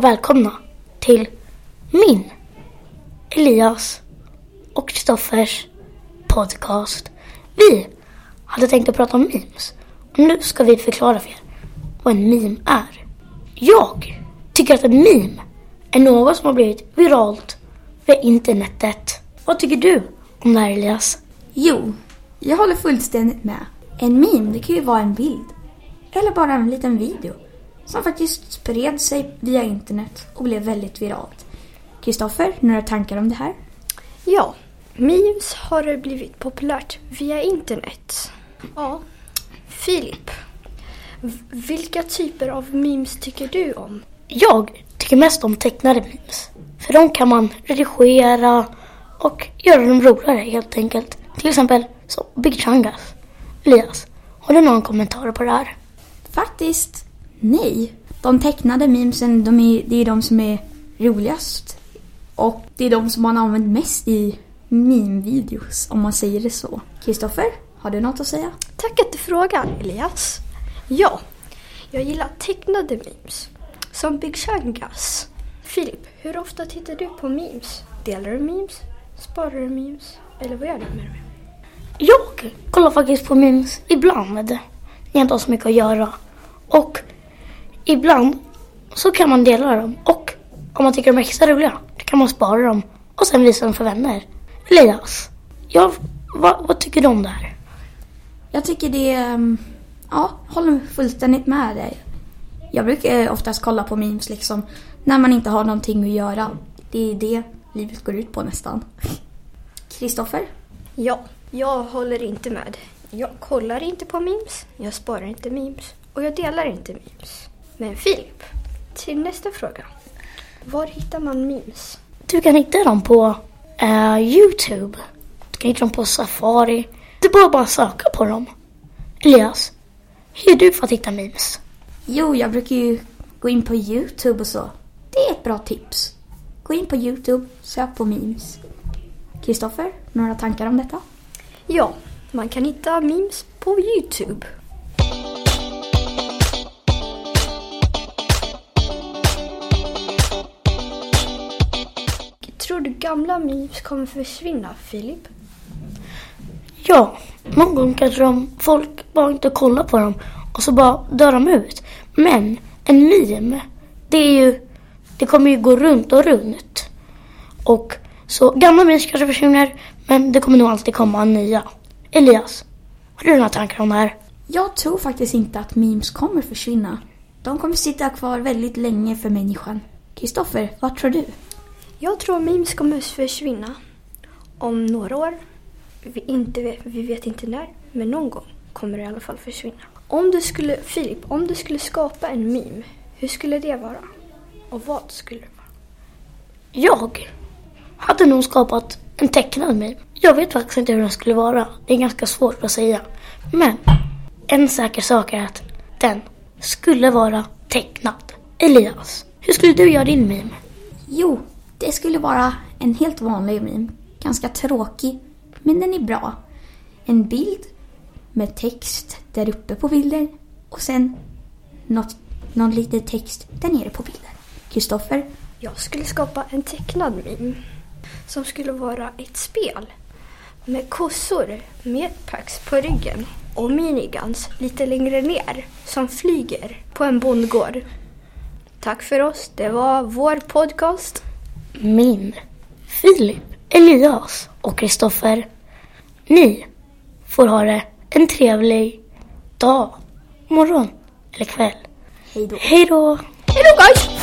Och välkomna till min, Elias och Kristoffers podcast. Vi hade tänkt att prata om memes och nu ska vi förklara för er vad en meme är. Jag tycker att en meme är något som har blivit viralt via internetet. Vad tycker du om det här Elias? Jo, jag håller fullständigt med. En meme, det kan ju vara en bild. Eller bara en liten video. Som faktiskt spred sig via internet och blev väldigt viralt. Kristoffer, några tankar om det här? Ja, memes har blivit populärt via internet. Ja, Filip. Vilka typer av memes tycker du om? Jag tycker mest om tecknade memes. För de kan man redigera och göra dem roligare helt enkelt. Till exempel så Big Changas. Elias, har du någon kommentar på det här? Faktiskt, nej. De tecknade memesen, de är, det är de som är roligast. Och det är de som man använt mest i meme-videos, om man säger det så. Kristoffer, har du något att säga? Tack att du frågar, Elias. Ja, jag gillar tecknade memes. Som Big Changas. Filip, hur ofta tittar du på memes? Delar du memes? Sparar du memes? Eller vad gör du med dem? Jag kollar faktiskt på memes ibland när jag inte har så mycket att göra. Och ibland så kan man dela dem. Och om man tycker de är extra roliga, då kan man spara dem och sen visa dem för vänner. Elias, ja, vad, vad tycker du om det här? Jag tycker det... ehm, Ja, håller fullständigt med dig. Jag brukar oftast kolla på memes liksom när man inte har någonting att göra. Det är det livet går ut på nästan. Kristoffer? Ja, jag håller inte med. Jag kollar inte på memes, jag sparar inte memes och jag delar inte memes. Men Filip, till nästa fråga. Var hittar man memes? Du kan hitta dem på eh, Youtube. Du kan hitta dem på Safari. Det är bara bara söka på dem. Elias, hur är du för att hitta memes? Jo, jag brukar ju gå in på Youtube och så. Det är ett bra tips. Gå in på Youtube, sök på memes. Kristoffer, några tankar om detta? Ja, man kan hitta memes på Youtube. Tror du gamla memes kommer försvinna, Filip? Ja, någon gång kanske de, folk bara inte kollar på dem och så bara dör de ut. Men en meme, det är ju, det kommer ju gå runt och runt. Och så gamla memes kanske försvinner, men det kommer nog alltid komma nya. Elias, har du några tankar om det här? Jag tror faktiskt inte att memes kommer försvinna. De kommer sitta kvar väldigt länge för människan. Kristoffer, vad tror du? Jag tror memes kommer försvinna om några år. Vi, inte, vi vet inte när, men någon gång kommer det i alla fall försvinna. Om du skulle, Filip, om du skulle skapa en meme, hur skulle det vara? Och vad skulle det vara? Jag hade nog skapat en tecknad meme. Jag vet faktiskt inte hur den skulle vara. Det är ganska svårt att säga. Men en säker sak är att den skulle vara tecknad. Elias, hur skulle du göra din meme? Jo, det skulle vara en helt vanlig meme. Ganska tråkig, men den är bra. En bild med text där uppe på bilden och sen något, någon liten text där nere på bilden. Kristoffer, Jag skulle skapa en tecknad meme som skulle vara ett spel med kossor med packs på ryggen och miniguns lite längre ner som flyger på en bondgård. Tack för oss. Det var vår podcast. Min, Filip, Elias och Kristoffer. Ni får ha det en trevlig dag, morgon eller kväll. hej då. Hej då! Hej då guys!